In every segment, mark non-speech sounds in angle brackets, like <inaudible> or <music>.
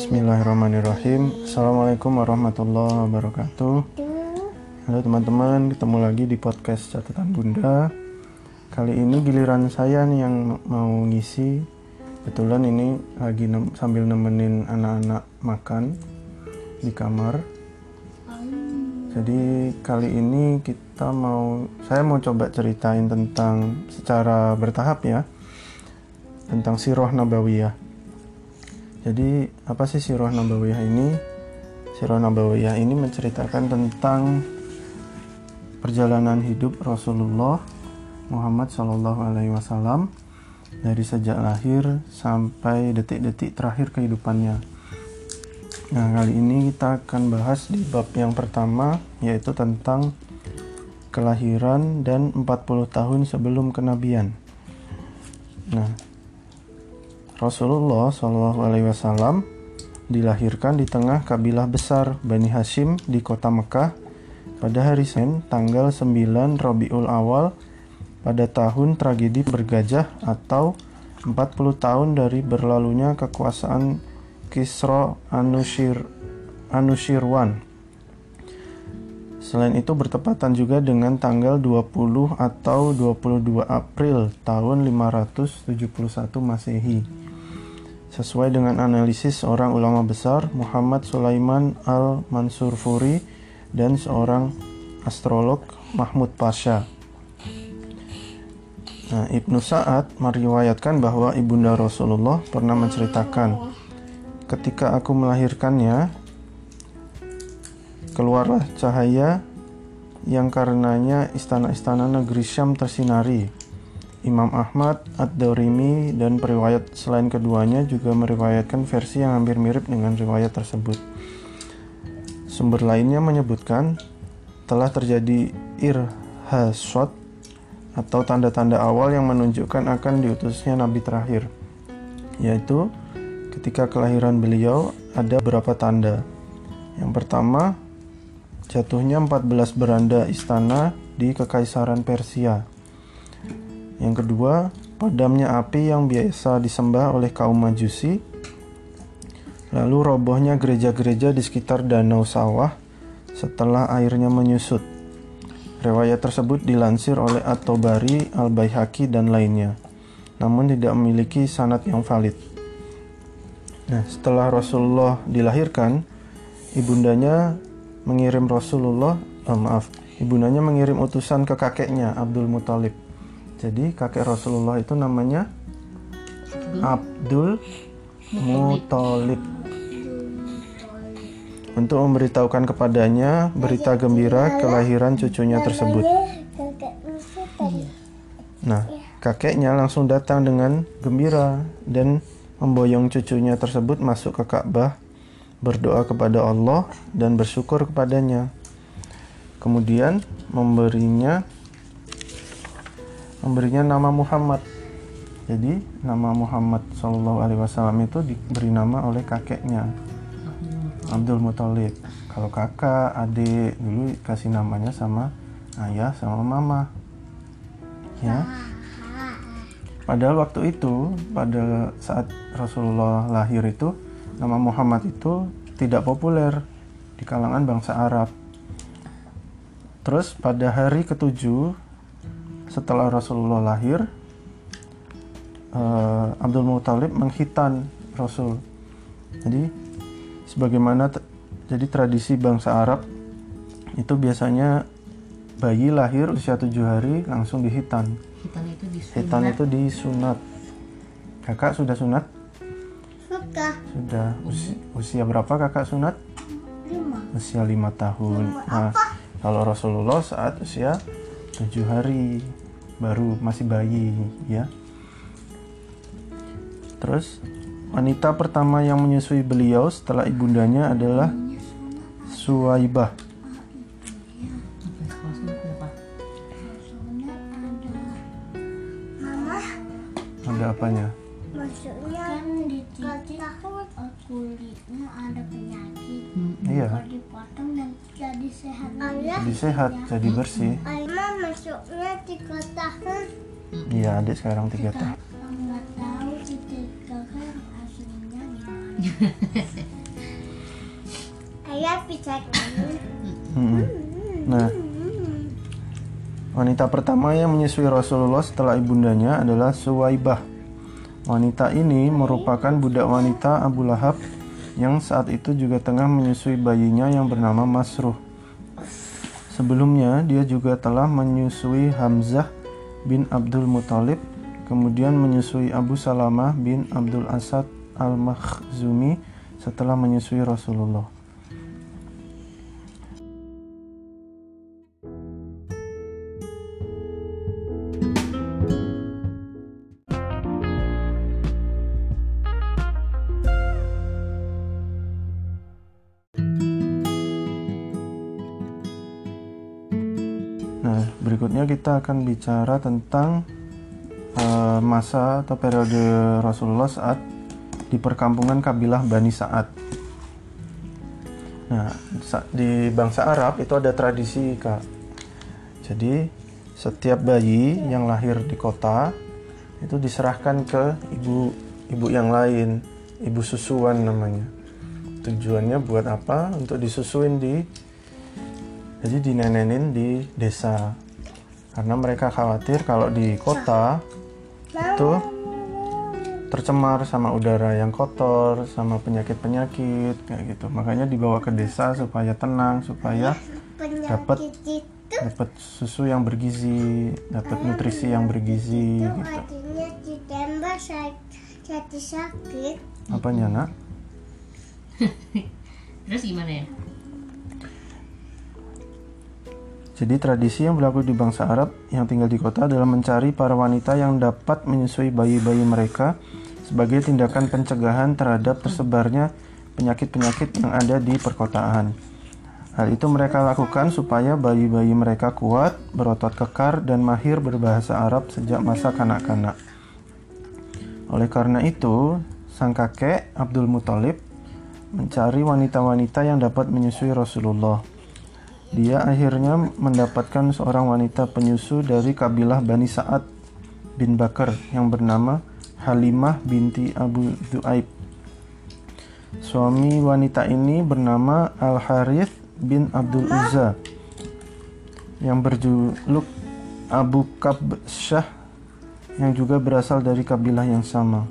Bismillahirrahmanirrahim. Assalamualaikum warahmatullahi wabarakatuh. Halo teman-teman, ketemu lagi di podcast catatan bunda. Kali ini giliran saya nih yang mau ngisi. Kebetulan ini lagi nem sambil nemenin anak-anak makan di kamar. Jadi kali ini kita mau Saya mau coba ceritain tentang secara bertahap ya Tentang sirah nabawiyah jadi apa sih Sirah Nabawiyah ini? Sirah Nabawiyah ini menceritakan tentang perjalanan hidup Rasulullah Muhammad Shallallahu Alaihi Wasallam dari sejak lahir sampai detik-detik terakhir kehidupannya. Nah kali ini kita akan bahas di bab yang pertama yaitu tentang kelahiran dan 40 tahun sebelum kenabian. Nah, Rasulullah Shallallahu Alaihi Wasallam dilahirkan di tengah kabilah besar Bani Hashim di kota Mekah pada hari Senin tanggal 9 Rabiul Awal pada tahun tragedi bergajah atau 40 tahun dari berlalunya kekuasaan Kisra Anushir, Anushirwan. Selain itu bertepatan juga dengan tanggal 20 atau 22 April tahun 571 Masehi sesuai dengan analisis seorang ulama besar Muhammad Sulaiman Al-Mansur Furi dan seorang astrolog Mahmud Pasha. Nah, Ibnu Sa'ad meriwayatkan bahwa ibunda Rasulullah pernah menceritakan, ketika aku melahirkannya, keluarlah cahaya yang karenanya istana-istana negeri Syam tersinari Imam Ahmad, Ad-Darimi, dan periwayat selain keduanya juga meriwayatkan versi yang hampir mirip dengan riwayat tersebut. Sumber lainnya menyebutkan telah terjadi irhasot atau tanda-tanda awal yang menunjukkan akan diutusnya nabi terakhir, yaitu ketika kelahiran beliau ada beberapa tanda. Yang pertama, jatuhnya 14 beranda istana di Kekaisaran Persia yang kedua, padamnya api yang biasa disembah oleh kaum Majusi. Lalu robohnya gereja-gereja di sekitar danau sawah setelah airnya menyusut. Riwayat tersebut dilansir oleh At-Tobari, Al-Baihaqi, dan lainnya, namun tidak memiliki sanat yang valid. Nah, setelah Rasulullah dilahirkan, ibundanya mengirim Rasulullah, oh maaf, ibundanya mengirim utusan ke kakeknya Abdul Muthalib jadi kakek Rasulullah itu namanya Abdul Muthalib. Untuk memberitahukan kepadanya berita gembira kelahiran cucunya tersebut. Nah, kakeknya langsung datang dengan gembira dan memboyong cucunya tersebut masuk ke Ka'bah, berdoa kepada Allah dan bersyukur kepadanya. Kemudian memberinya memberinya nama Muhammad. Jadi nama Muhammad Shallallahu Alaihi Wasallam itu diberi nama oleh kakeknya Abdul Muthalib. Kalau kakak, adik dulu kasih namanya sama ayah sama mama. Ya. Padahal waktu itu pada saat Rasulullah lahir itu nama Muhammad itu tidak populer di kalangan bangsa Arab. Terus pada hari ketujuh setelah Rasulullah lahir uh, Abdul Muthalib menghitan Rasul. Jadi sebagaimana jadi tradisi bangsa Arab itu biasanya bayi lahir usia tujuh hari langsung dihitan. Hitan itu disunat, hitan itu disunat. kakak sudah sunat? Sudah sudah. Usia, usia berapa kakak sunat? Lima. Usia lima tahun. Lima. Nah kalau Rasulullah saat usia tujuh hari baru masih bayi ya. Terus wanita pertama yang menyusui beliau setelah ibundanya adalah Suwaibah. Ada apanya? Maksudnya kan di kulitnya ada penyakit. Iya. Dipotong dan jadi sehat. Jadi sehat jadi bersih. Masuknya tiga tahun iya adik sekarang tiga tahun. Ayah bisa Hmm. Nah, wanita pertama yang menyusui Rasulullah setelah ibundanya adalah Suwaibah. Wanita ini merupakan budak wanita Abu Lahab yang saat itu juga tengah menyusui bayinya yang bernama Masruh. Sebelumnya, dia juga telah menyusui Hamzah bin Abdul Muthalib, kemudian menyusui Abu Salamah bin Abdul Asad al-Makhzumi setelah menyusui Rasulullah. Berikutnya kita akan bicara tentang eh, masa atau periode Rasulullah saat di perkampungan kabilah Bani Sa'ad. Nah, di bangsa Arab itu ada tradisi, Kak. Jadi, setiap bayi yang lahir di kota itu diserahkan ke ibu ibu yang lain, ibu susuan namanya. Tujuannya buat apa? Untuk disusuin di jadi dinenenin di desa karena mereka khawatir kalau di kota itu tercemar sama udara yang kotor sama penyakit-penyakit kayak gitu makanya dibawa ke desa supaya tenang supaya Dapat. dapat susu yang bergizi dapat nutrisi yang bergizi itu gitu ditembak saat jadi sakit apanya nak <laughs> Terus gimana ya? Jadi tradisi yang berlaku di bangsa Arab yang tinggal di kota adalah mencari para wanita yang dapat menyusui bayi-bayi mereka sebagai tindakan pencegahan terhadap tersebarnya penyakit-penyakit yang ada di perkotaan. Hal itu mereka lakukan supaya bayi-bayi mereka kuat, berotot kekar, dan mahir berbahasa Arab sejak masa kanak-kanak. Oleh karena itu, sang kakek Abdul Muthalib mencari wanita-wanita yang dapat menyusui Rasulullah. Dia akhirnya mendapatkan seorang wanita penyusu dari kabilah Bani Sa'ad bin Bakar yang bernama Halimah binti Abu Du'aib. Suami wanita ini bernama Al-Harith bin Abdul Uzza yang berjuluk Abu Kabsyah yang juga berasal dari kabilah yang sama.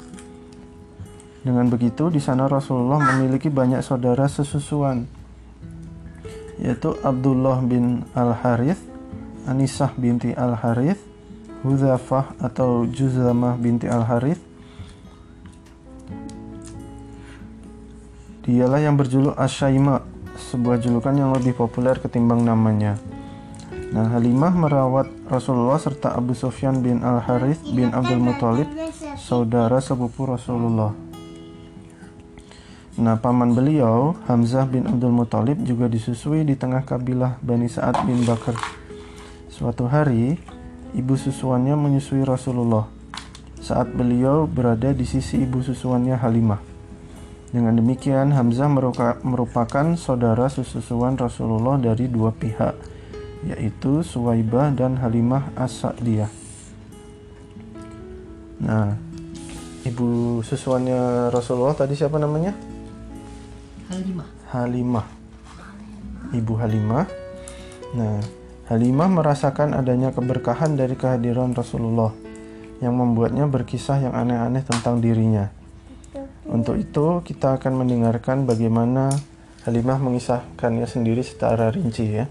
Dengan begitu, di sana Rasulullah memiliki banyak saudara sesusuan, yaitu Abdullah bin Al-Harith, Anisah binti Al-Harith, Hudzafah atau Juzamah binti Al-Harith. Dialah yang berjuluk Asyaima, sebuah julukan yang lebih populer ketimbang namanya. Nah, Halimah merawat Rasulullah serta Abu Sufyan bin Al-Harith bin Abdul Muthalib, saudara sepupu Rasulullah. Nah, paman beliau, Hamzah bin Abdul Muthalib juga disusui di tengah kabilah Bani Sa'ad bin Bakar. Suatu hari, ibu susuannya menyusui Rasulullah saat beliau berada di sisi ibu susuannya Halimah. Dengan demikian, Hamzah merupakan saudara susuan Rasulullah dari dua pihak, yaitu Suwaibah dan Halimah As-Sa'diyah. Nah, ibu susuannya Rasulullah tadi siapa namanya? Halimah. Halimah. Ibu Halimah. Nah, Halimah merasakan adanya keberkahan dari kehadiran Rasulullah yang membuatnya berkisah yang aneh-aneh tentang dirinya. Untuk itu, kita akan mendengarkan bagaimana Halimah mengisahkannya sendiri secara rinci ya.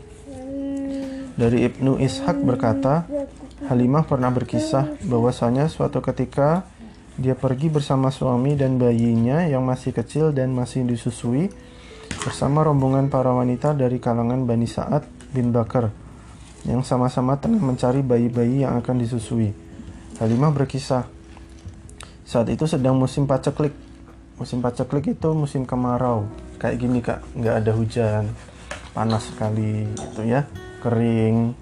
Dari Ibnu Ishaq berkata, Halimah pernah berkisah bahwasanya suatu ketika dia pergi bersama suami dan bayinya yang masih kecil dan masih disusui bersama rombongan para wanita dari kalangan Bani Sa'ad bin Bakar yang sama-sama tengah mencari bayi-bayi yang akan disusui. Halimah berkisah, saat itu sedang musim paceklik. Musim paceklik itu musim kemarau. Kayak gini kak, nggak ada hujan, panas sekali, itu ya, kering.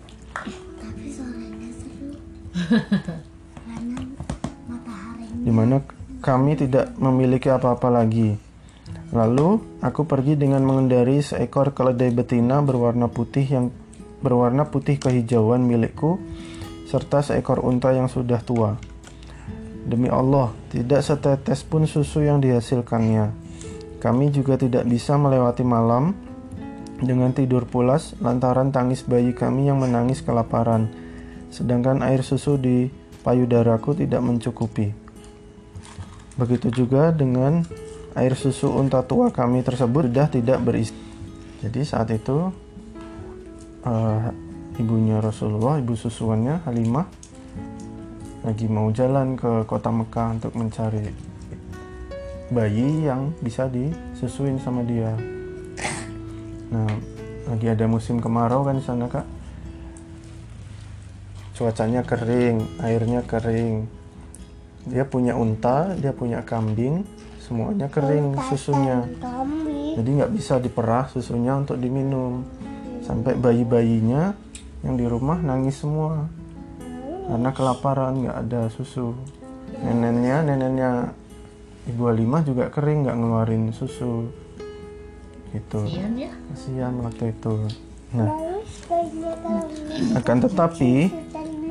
tapi sorenya seru <laughs> di mana kami tidak memiliki apa-apa lagi. Lalu aku pergi dengan mengendari seekor keledai betina berwarna putih yang berwarna putih kehijauan milikku serta seekor unta yang sudah tua. Demi Allah, tidak setetes pun susu yang dihasilkannya. Kami juga tidak bisa melewati malam dengan tidur pulas lantaran tangis bayi kami yang menangis kelaparan, sedangkan air susu di payudaraku tidak mencukupi. Begitu juga dengan air susu unta tua kami tersebut sudah tidak berisi. Jadi saat itu eh, ibunya Rasulullah, ibu susuannya Halimah lagi mau jalan ke kota Mekah untuk mencari bayi yang bisa disusuin sama dia. Nah, lagi ada musim kemarau kan di sana kak. Cuacanya kering, airnya kering. Dia punya unta, dia punya kambing, semuanya kering susunya. Jadi nggak bisa diperah susunya untuk diminum. Sampai bayi-bayinya yang di rumah nangis semua karena kelaparan nggak ada susu. Neneknya, neneknya ibu Halimah juga kering nggak ngeluarin susu. Gitu. Kasian ya. Kasihan waktu itu. Nah, akan tetapi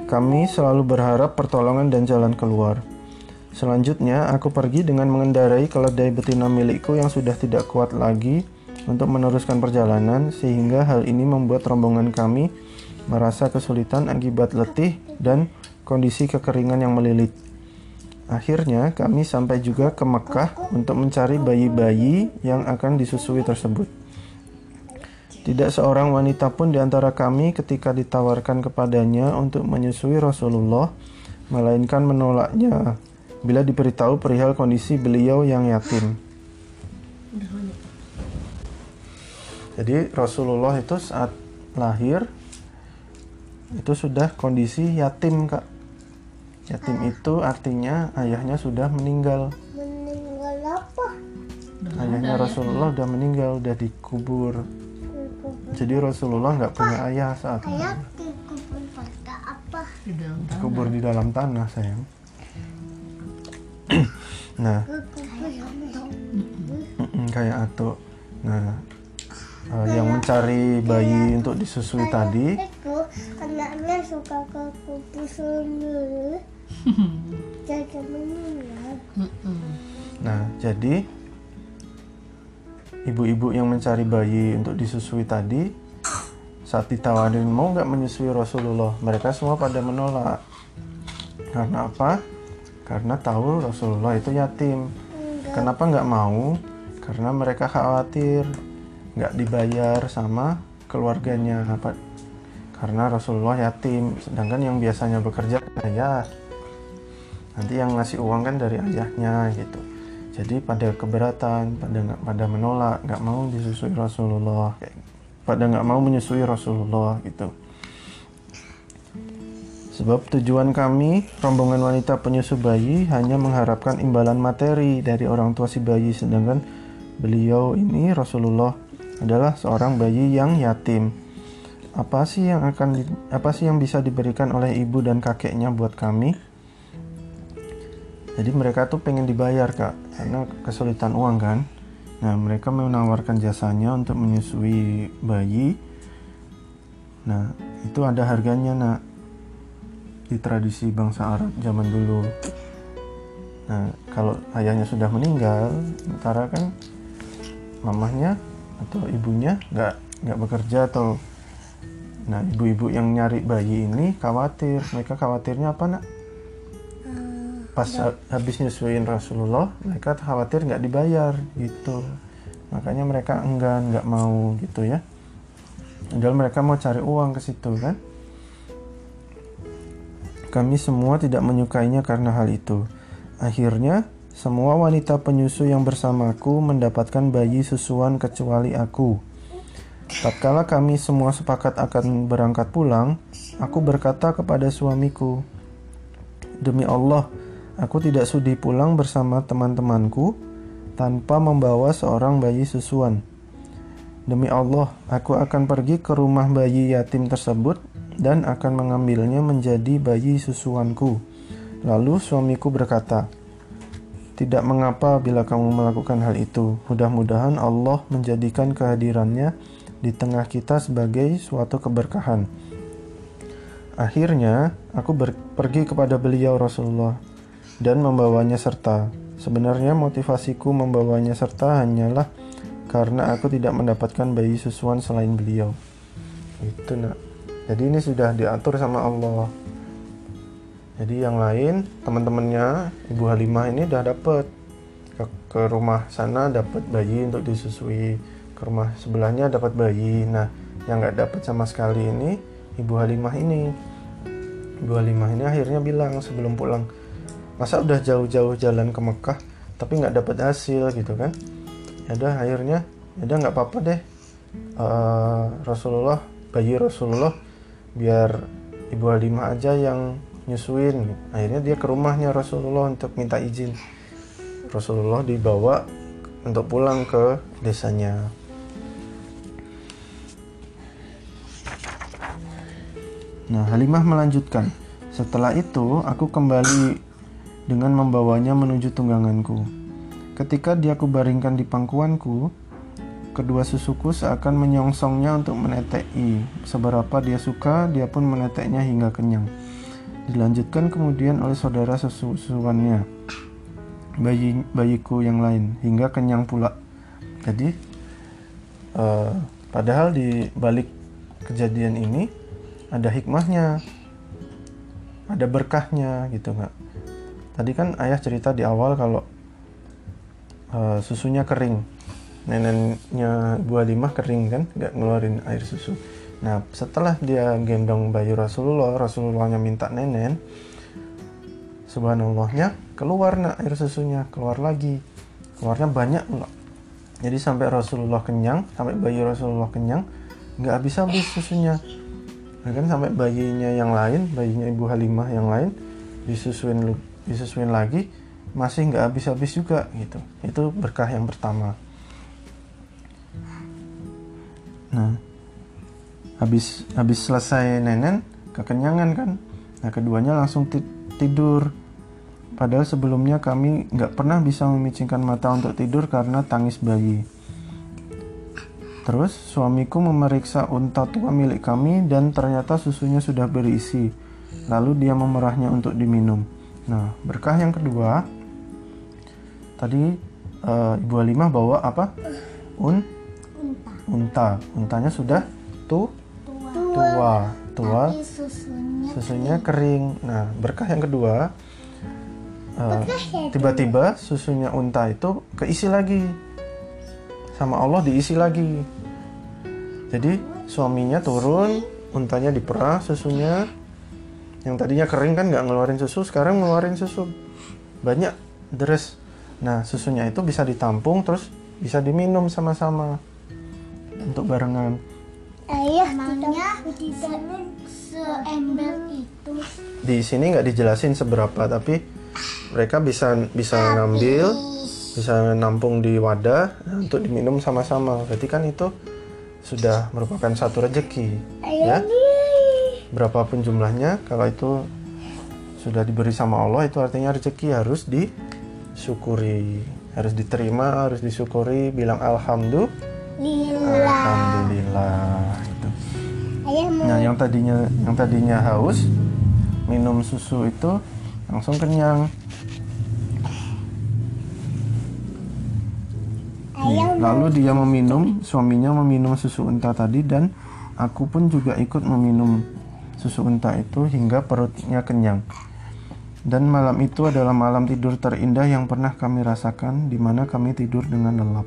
kami selalu berharap pertolongan dan jalan keluar. Selanjutnya, aku pergi dengan mengendarai keledai betina milikku yang sudah tidak kuat lagi untuk meneruskan perjalanan, sehingga hal ini membuat rombongan kami merasa kesulitan akibat letih dan kondisi kekeringan yang melilit. Akhirnya, kami sampai juga ke Mekah untuk mencari bayi-bayi yang akan disusui tersebut. Tidak seorang wanita pun di antara kami ketika ditawarkan kepadanya untuk menyusui Rasulullah, melainkan menolaknya bila diberitahu perihal kondisi beliau yang yatim. Jadi Rasulullah itu saat lahir itu sudah kondisi yatim kak. Yatim itu artinya ayahnya sudah meninggal. meninggal apa? Ayahnya ya. Rasulullah udah meninggal, udah dikubur. Jadi Rasulullah nggak punya ayah saat itu. Ayah dikubur pada apa? Di dalam tanah. Dikubur di dalam tanah sayang. Nah, kayak atuk. Nah, eh, yang mencari bayi untuk disusui tadi Itu anaknya suka ke kubur sendiri. Jadi meninggal. Nah, jadi ibu-ibu yang mencari bayi untuk disusui tadi saat ditawarin mau nggak menyusui Rasulullah, mereka semua pada menolak. Karena apa? Karena tahu Rasulullah itu yatim. Kenapa nggak mau? Karena mereka khawatir nggak dibayar sama keluarganya. Apa? Karena Rasulullah yatim, sedangkan yang biasanya bekerja ayah. Nanti yang ngasih uang kan dari ayahnya gitu. Jadi pada keberatan, pada nggak pada menolak, nggak mau disusui Rasulullah, pada nggak mau menyusui Rasulullah gitu. Sebab tujuan kami, rombongan wanita penyusu bayi, hanya mengharapkan imbalan materi dari orang tua si bayi, sedangkan beliau ini Rasulullah adalah seorang bayi yang yatim. Apa sih yang akan apa sih yang bisa diberikan oleh ibu dan kakeknya buat kami? Jadi mereka tuh pengen dibayar kak, karena kesulitan uang kan. Nah mereka menawarkan jasanya untuk menyusui bayi. Nah itu ada harganya nak di tradisi bangsa Arab zaman dulu. Nah kalau ayahnya sudah meninggal, sementara kan mamahnya atau ibunya nggak nggak bekerja atau nah ibu-ibu yang nyari bayi ini khawatir. Mereka khawatirnya apa nak? Pas ha- habis nyusuin Rasulullah mereka khawatir nggak dibayar gitu. Makanya mereka enggan nggak mau gitu ya. Padahal mereka mau cari uang ke situ kan kami semua tidak menyukainya karena hal itu akhirnya semua wanita penyusu yang bersamaku mendapatkan bayi susuan kecuali aku tatkala kami semua sepakat akan berangkat pulang aku berkata kepada suamiku Demi Allah, aku tidak sudi pulang bersama teman-temanku tanpa membawa seorang bayi susuan. Demi Allah, aku akan pergi ke rumah bayi yatim tersebut dan akan mengambilnya menjadi bayi susuanku. Lalu suamiku berkata, "Tidak mengapa bila kamu melakukan hal itu. Mudah-mudahan Allah menjadikan kehadirannya di tengah kita sebagai suatu keberkahan." Akhirnya, aku pergi kepada beliau Rasulullah. dan membawanya serta. Sebenarnya motivasiku membawanya serta hanyalah karena aku tidak mendapatkan bayi susuan selain beliau. Itu nak. Jadi ini sudah diatur sama Allah. Jadi yang lain teman-temannya Ibu Halimah ini udah dapet ke, ke rumah sana dapat bayi untuk disusui ke rumah sebelahnya dapat bayi. Nah yang nggak dapat sama sekali ini Ibu Halimah ini. Ibu Halimah ini akhirnya bilang sebelum pulang masa udah jauh-jauh jalan ke Mekah tapi nggak dapat hasil gitu kan ya udah akhirnya ya udah nggak apa-apa deh Eh, Rasulullah bayi Rasulullah biar Ibu Halimah aja yang nyusuin. Akhirnya dia ke rumahnya Rasulullah untuk minta izin. Rasulullah dibawa untuk pulang ke desanya. Nah, Halimah melanjutkan, "Setelah itu aku kembali dengan membawanya menuju tungganganku. Ketika dia kubaringkan di pangkuanku, kedua susuku seakan menyongsongnya untuk meneteki. Seberapa dia suka, dia pun meneteknya hingga kenyang. Dilanjutkan kemudian oleh saudara sesusuannya, bayi bayiku yang lain, hingga kenyang pula. Jadi, eh, padahal di balik kejadian ini ada hikmahnya, ada berkahnya gitu nggak? Tadi kan ayah cerita di awal kalau eh, susunya kering, neneknya Bu Halimah kering kan, nggak ngeluarin air susu. Nah setelah dia gendong bayi Rasulullah, Rasulullahnya minta nenen, subhanallahnya keluar nak air susunya, keluar lagi, keluarnya banyak loh. Jadi sampai Rasulullah kenyang, sampai bayi Rasulullah kenyang, nggak habis-habis susunya. Nah, kan sampai bayinya yang lain, bayinya Ibu Halimah yang lain disusuin disusuin lagi masih nggak habis-habis juga gitu. Itu berkah yang pertama. Nah, habis habis selesai nenen kekenyangan kan. Nah, keduanya langsung ti- tidur. Padahal sebelumnya kami nggak pernah bisa memicingkan mata untuk tidur karena tangis bayi. Terus suamiku memeriksa unta tua milik kami dan ternyata susunya sudah berisi. Lalu dia memerahnya untuk diminum. Nah, berkah yang kedua, tadi eh, Ibu Halimah bawa apa? Un unta. Untanya sudah tu tua, tua. Tapi susunya Susunya kering. Nah, berkah yang kedua, eh, ya, tiba-tiba susunya unta itu keisi lagi sama Allah diisi lagi. Jadi suaminya turun, untanya diperah susunya. Yang tadinya kering kan nggak ngeluarin susu, sekarang ngeluarin susu banyak deres. Nah susunya itu bisa ditampung terus bisa diminum sama-sama untuk barengan. ayah Emangnya tidak seember itu Di sini nggak dijelasin seberapa tapi mereka bisa bisa ngambil bisa nampung di wadah nah, untuk diminum sama-sama. Berarti kan itu sudah merupakan satu rezeki, ya. Berapapun jumlahnya, kalau itu sudah diberi sama Allah, itu artinya rezeki harus disyukuri, harus diterima, harus disyukuri, bilang alhamdulillah, yang tadinya yang tadinya haus minum susu itu langsung kenyang. Lalu dia meminum, suaminya meminum susu unta tadi dan aku pun juga ikut meminum susu unta itu hingga perutnya kenyang. Dan malam itu adalah malam tidur terindah yang pernah kami rasakan di mana kami tidur dengan lelap.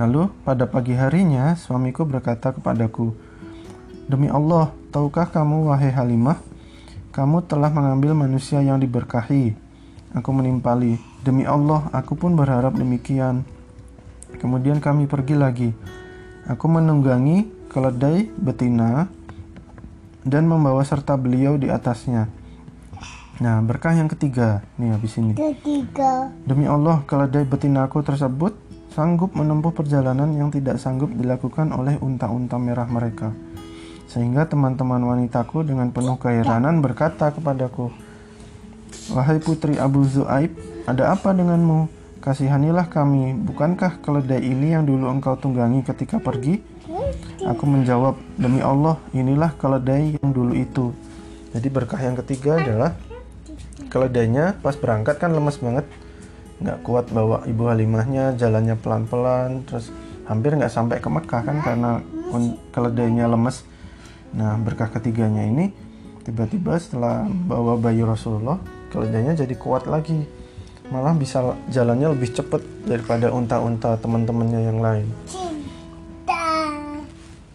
Lalu pada pagi harinya suamiku berkata kepadaku, Demi Allah, tahukah kamu wahai Halimah, kamu telah mengambil manusia yang diberkahi. Aku menimpali, demi Allah, aku pun berharap demikian. Kemudian kami pergi lagi. Aku menunggangi keledai betina dan membawa serta beliau di atasnya. Nah, berkah yang ketiga, nih habis ini. ketiga Demi Allah, keledai betinaku tersebut sanggup menempuh perjalanan yang tidak sanggup dilakukan oleh unta-unta merah mereka. Sehingga teman-teman wanitaku dengan penuh keheranan berkata kepadaku, Wahai putri Abu Zu'aib, ada apa denganmu? Kasihanilah kami, bukankah keledai ini yang dulu engkau tunggangi ketika pergi? Aku menjawab, demi Allah, inilah keledai yang dulu itu. Jadi berkah yang ketiga adalah keledainya pas berangkat kan lemes banget nggak kuat bawa ibu Halimahnya jalannya pelan-pelan terus hampir nggak sampai ke Mekah kan karena keledainya lemes nah berkah ketiganya ini tiba-tiba setelah bawa bayi Rasulullah keledainya jadi kuat lagi. Malah bisa jalannya lebih cepat daripada unta-unta teman-temannya yang lain.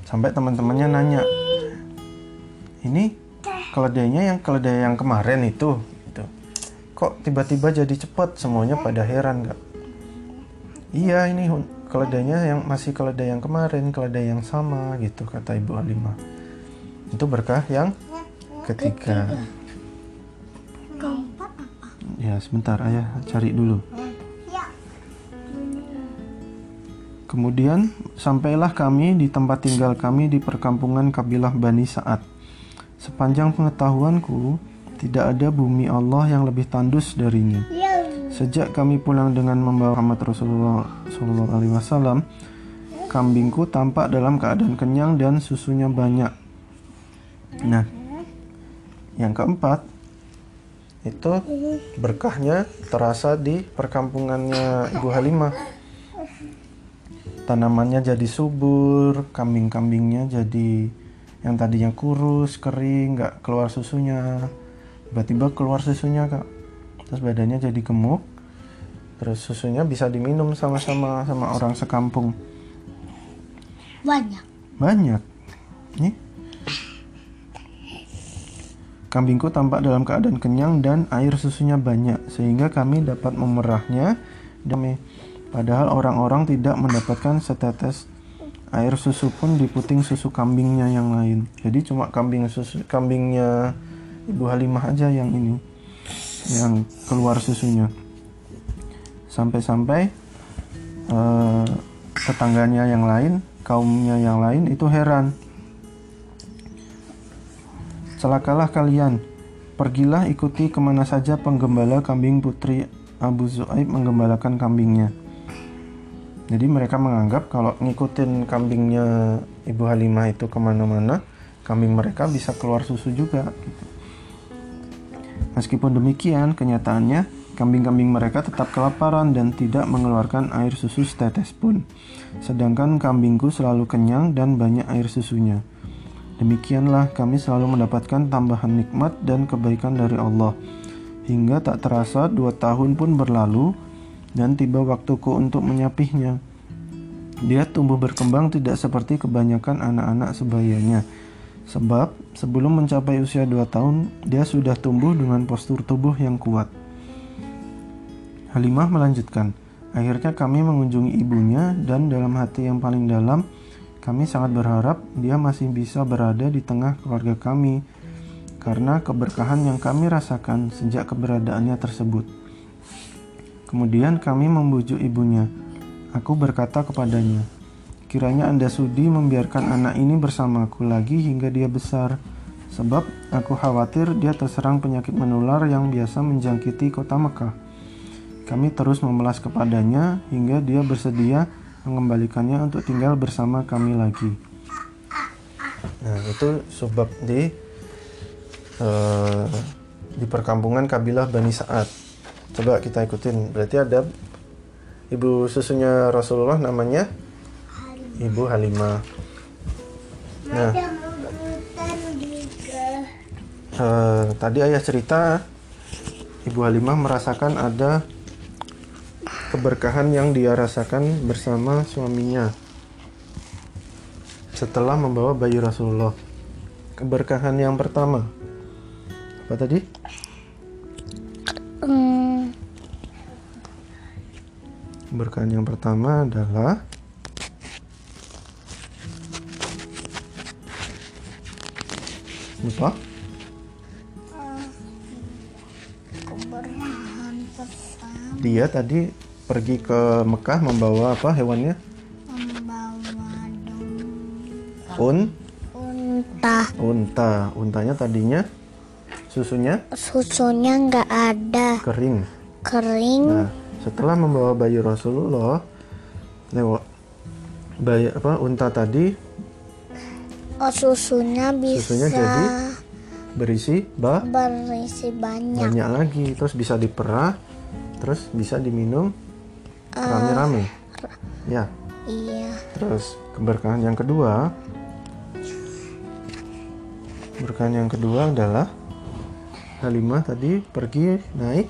Sampai teman-temannya nanya ini keledainya yang keledai yang kemarin itu? Gitu. kok tiba-tiba jadi cepat? Semuanya pada heran nggak iya ini keledainya yang masih keledai yang kemarin keledai yang sama gitu kata ibu Halimah itu berkah yang ketiga ya sebentar ayah cari dulu. Kemudian sampailah kami di tempat tinggal kami di perkampungan kabilah Bani Sa'ad. Sepanjang pengetahuanku, tidak ada bumi Allah yang lebih tandus darinya. Ya. Sejak kami pulang dengan membawa Muhammad Rasulullah Shallallahu Alaihi Wasallam, kambingku tampak dalam keadaan kenyang dan susunya banyak. Nah, yang keempat itu berkahnya terasa di perkampungannya Ibu Halimah. Tanamannya jadi subur, kambing-kambingnya jadi yang tadinya kurus, kering, nggak keluar susunya. Tiba-tiba keluar susunya kak. Terus badannya jadi gemuk. Terus susunya bisa diminum sama-sama sama orang sekampung. Banyak. Banyak. Nih. Kambingku tampak dalam keadaan kenyang dan air susunya banyak sehingga kami dapat memerahnya demi padahal orang-orang tidak mendapatkan setetes air susu pun di puting susu kambingnya yang lain. Jadi cuma kambing susu kambingnya Ibu Halimah aja yang ini yang keluar susunya. Sampai-sampai eh, tetangganya yang lain, kaumnya yang lain itu heran. Celakalah kalian, pergilah ikuti ke mana saja penggembala kambing putri Abu Zu'aib menggembalakan kambingnya. Jadi mereka menganggap kalau ngikutin kambingnya Ibu Halimah itu ke mana-mana, kambing mereka bisa keluar susu juga. gitu. Meskipun demikian, kenyataannya kambing-kambing mereka tetap kelaparan dan tidak mengeluarkan air susu setetes pun. Sedangkan kambingku selalu kenyang dan banyak air susunya. Demikianlah kami selalu mendapatkan tambahan nikmat dan kebaikan dari Allah. Hingga tak terasa dua tahun pun berlalu dan tiba waktuku untuk menyapihnya. Dia tumbuh berkembang tidak seperti kebanyakan anak-anak sebayanya. Sebab sebelum mencapai usia dua tahun, dia sudah tumbuh dengan postur tubuh yang kuat. Halimah melanjutkan, akhirnya kami mengunjungi ibunya dan dalam hati yang paling dalam, kami sangat berharap dia masih bisa berada di tengah keluarga kami karena keberkahan yang kami rasakan sejak keberadaannya tersebut. Kemudian kami membujuk ibunya. Aku berkata kepadanya, kiranya Anda sudi membiarkan anak ini bersamaku lagi hingga dia besar. Sebab aku khawatir dia terserang penyakit menular yang biasa menjangkiti kota Mekah. Kami terus memelas kepadanya hingga dia bersedia mengembalikannya untuk tinggal bersama kami lagi. Nah, itu sebab di eh, di perkampungan kabilah Bani Sa'ad. Coba kita ikutin. Berarti ada ibu susunya Rasulullah namanya Ibu Halimah. Nah, Ada rebutan juga. eh, tadi ayah cerita Ibu Halimah merasakan ada keberkahan yang dia rasakan bersama suaminya. Setelah membawa bayi Rasulullah. Keberkahan yang pertama. Apa tadi? Hmm, Keberkahan yang pertama adalah lupa? Pertama. Dia tadi pergi ke Mekah membawa apa hewannya? membawa Un, unta. unta. Untanya tadinya susunya Susunya nggak ada, kering. kering. Nah, setelah membawa bayi Rasulullah lewat bayi apa unta tadi Oh susunya bisa Susunya jadi? berisi ba berisi banyak. banyak lagi terus bisa diperah terus bisa diminum rame-rame ya. Iya. terus keberkahan yang kedua. Keberkahan yang kedua adalah Halimah tadi pergi naik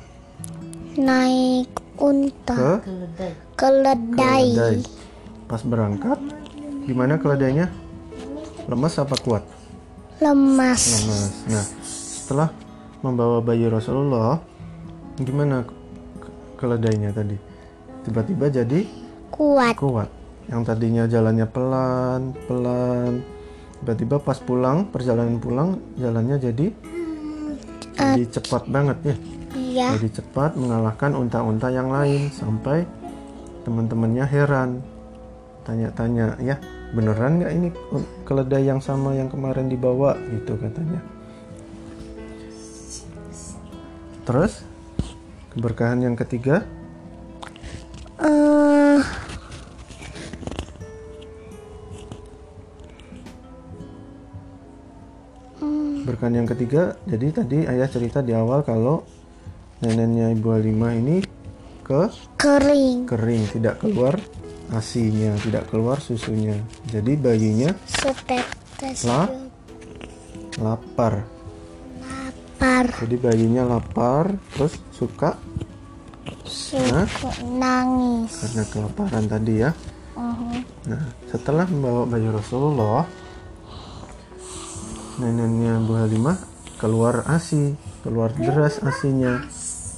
Naik unta. Ke? Keledai. keledai. pas berangkat gimana keledainya? Lemas apa kuat? Lemas. lemas nah setelah membawa bayi Rasulullah gimana ke- keledainya tadi tiba-tiba jadi Kuat. kuat. Yang tadinya jalannya pelan pelan tiba-tiba pas pulang perjalanan pulang jalannya jadi jadi cepat banget ya. Iya. jadi cepat mengalahkan unta-unta yang lain sampai teman-temannya heran. Tanya-tanya ya beneran nggak ini keledai yang sama yang kemarin dibawa? Gitu katanya. Terus keberkahan yang ketiga Berkan yang ketiga, jadi tadi ayah cerita di awal kalau neneknya Ibu Halimah ini ke kering. kering, tidak keluar asinya, tidak keluar susunya. Jadi bayinya Setetes Lah? lapar. lapar. Jadi bayinya lapar, terus suka Suka nangis. karena kelaparan tadi ya. Mhm. Nah, setelah membawa bayi Rasulullah, neneknya Bu Halimah keluar ASI, keluar deras asinya.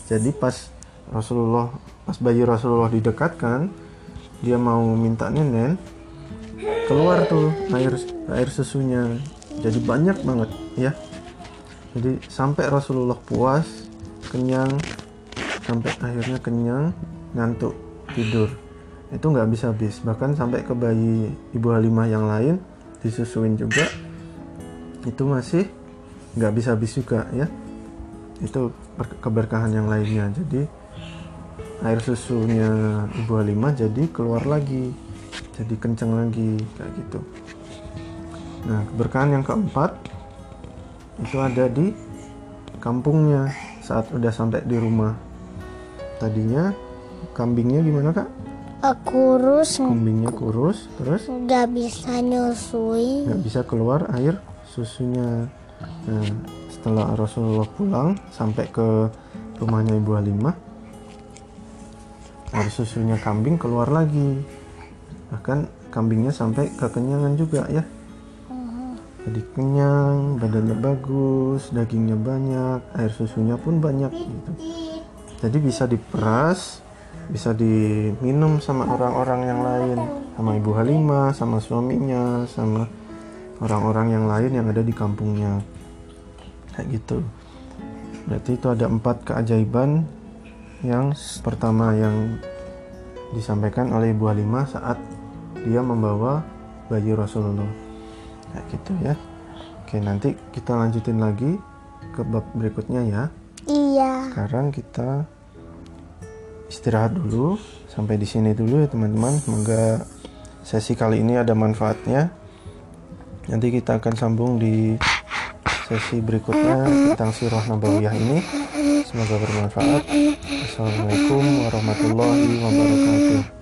Jadi pas Rasulullah, pas bayi Rasulullah didekatkan, dia mau minta nenen, keluar tuh air air susunya. Jadi banyak banget ya. Jadi sampai Rasulullah puas, kenyang, sampai akhirnya kenyang, ngantuk, tidur. Itu nggak bisa habis. Bahkan sampai ke bayi Ibu Halimah yang lain disusuin juga, itu masih nggak bisa habis juga ya. Itu ber- keberkahan yang lainnya. Jadi air susunya Ibu Halimah jadi keluar lagi, jadi kencang lagi kayak gitu. Nah keberkahan yang keempat itu ada di kampungnya saat udah sampai di rumah. Tadinya kambingnya gimana kak? Eh, Kurus Kambingnya kurus, terus nggak bisa nyusui. nggak bisa keluar air susunya. Nah, setelah Rasulullah pulang sampai ke rumahnya Ibu Halimah, air susunya kambing keluar lagi. Bahkan kambingnya sampai kekenyangan juga ya. Jadi kenyang, badannya bagus, dagingnya banyak, air susunya pun banyak gitu. Jadi bisa diperas, bisa diminum sama orang-orang yang lain, sama Ibu Halimah, sama suaminya, sama orang-orang yang lain yang ada di kampungnya. Kayak gitu. Berarti itu ada empat keajaiban yang pertama yang disampaikan oleh Ibu Halimah saat dia membawa bayi Rasulullah. Kayak gitu ya. Oke, nanti kita lanjutin lagi ke bab berikutnya ya. Iya. Sekarang kita istirahat dulu sampai di sini dulu ya teman-teman. Semoga sesi kali ini ada manfaatnya. Nanti kita akan sambung di sesi berikutnya tentang sirah nabawiyah ini. Semoga bermanfaat. Assalamualaikum warahmatullahi wabarakatuh.